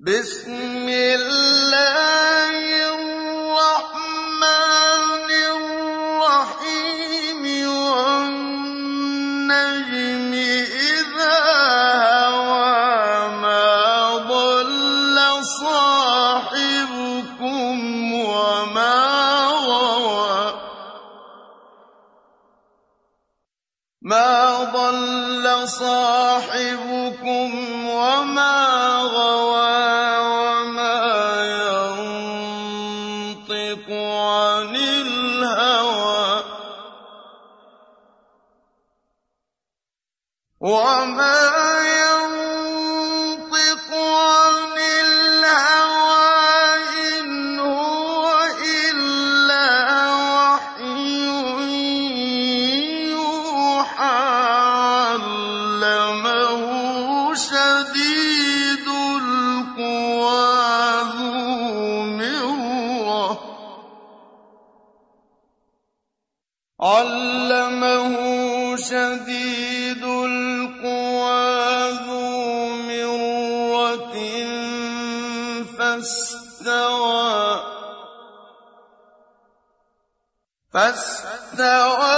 بسم الله فاستوى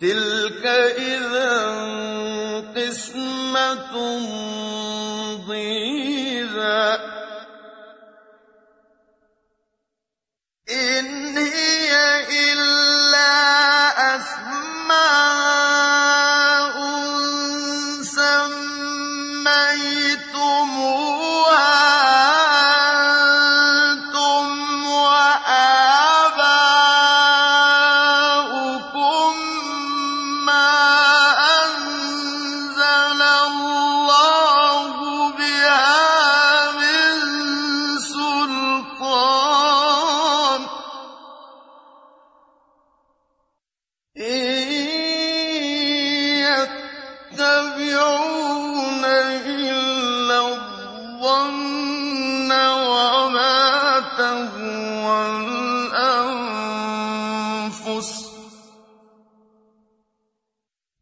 تلك إذا قسمة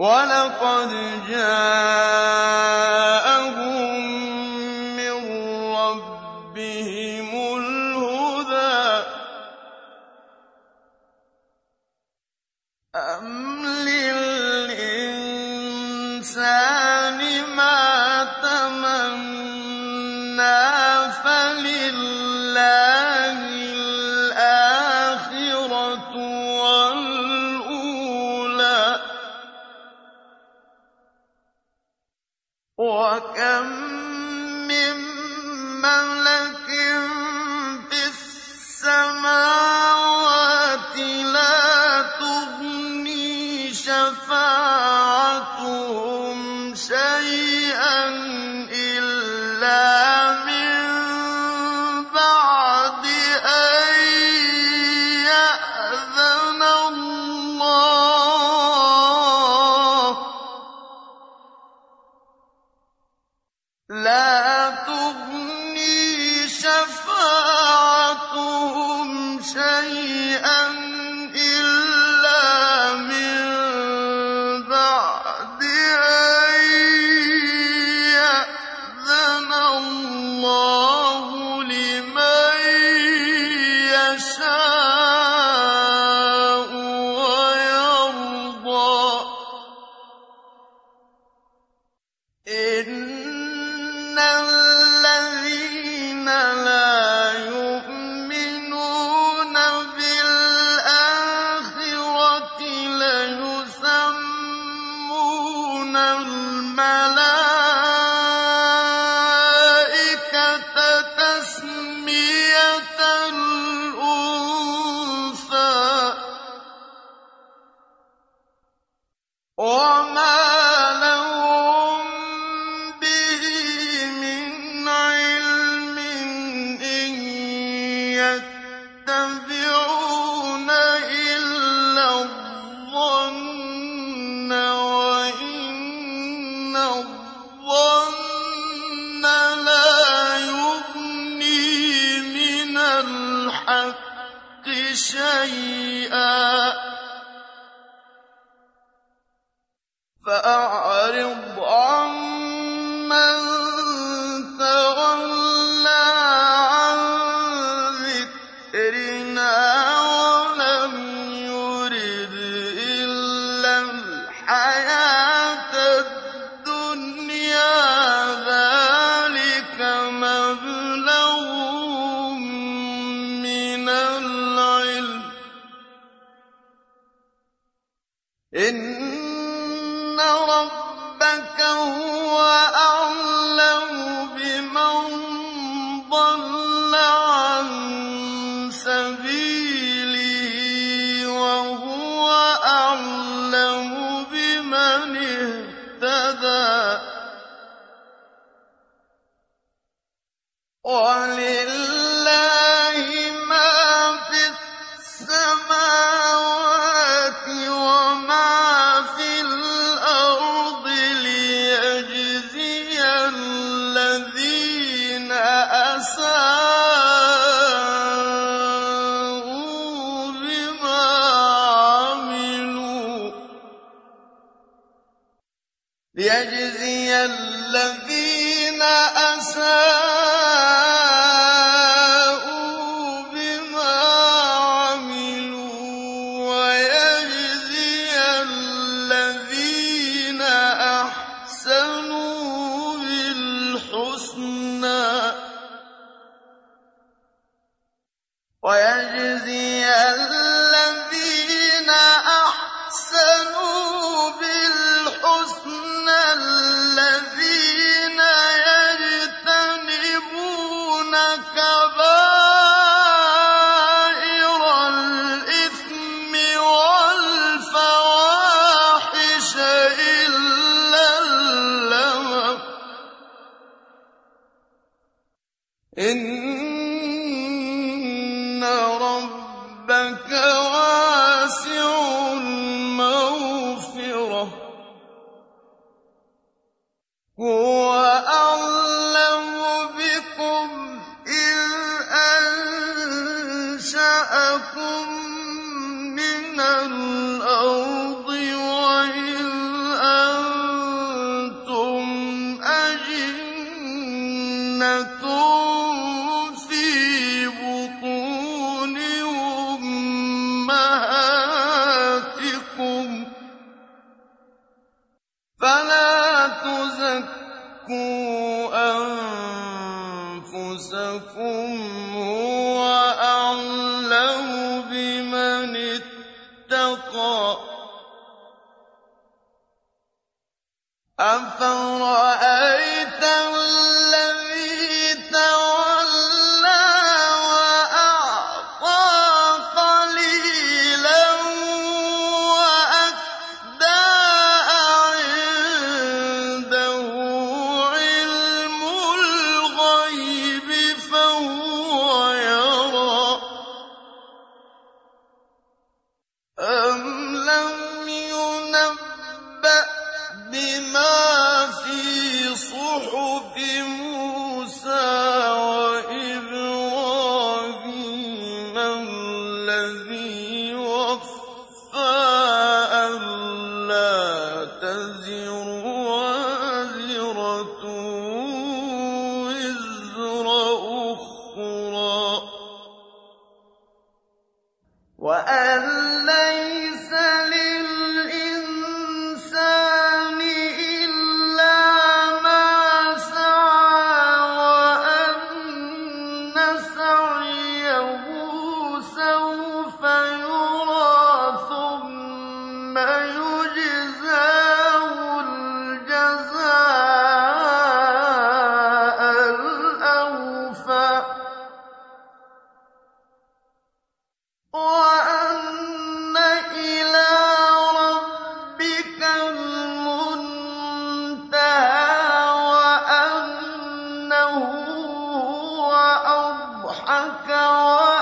ولقد جاءهم شَيْئًا ۚ. اهْتَدَىٰ وَيَجْزِيَ أَنفُسَكُمْ ۖ الذي Oh.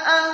أن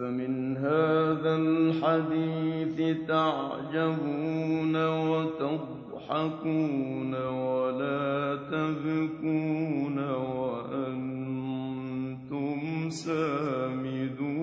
أفمن هذا الحديث تعجبون وتضحكون ولا تبكون وأنتم سامدون.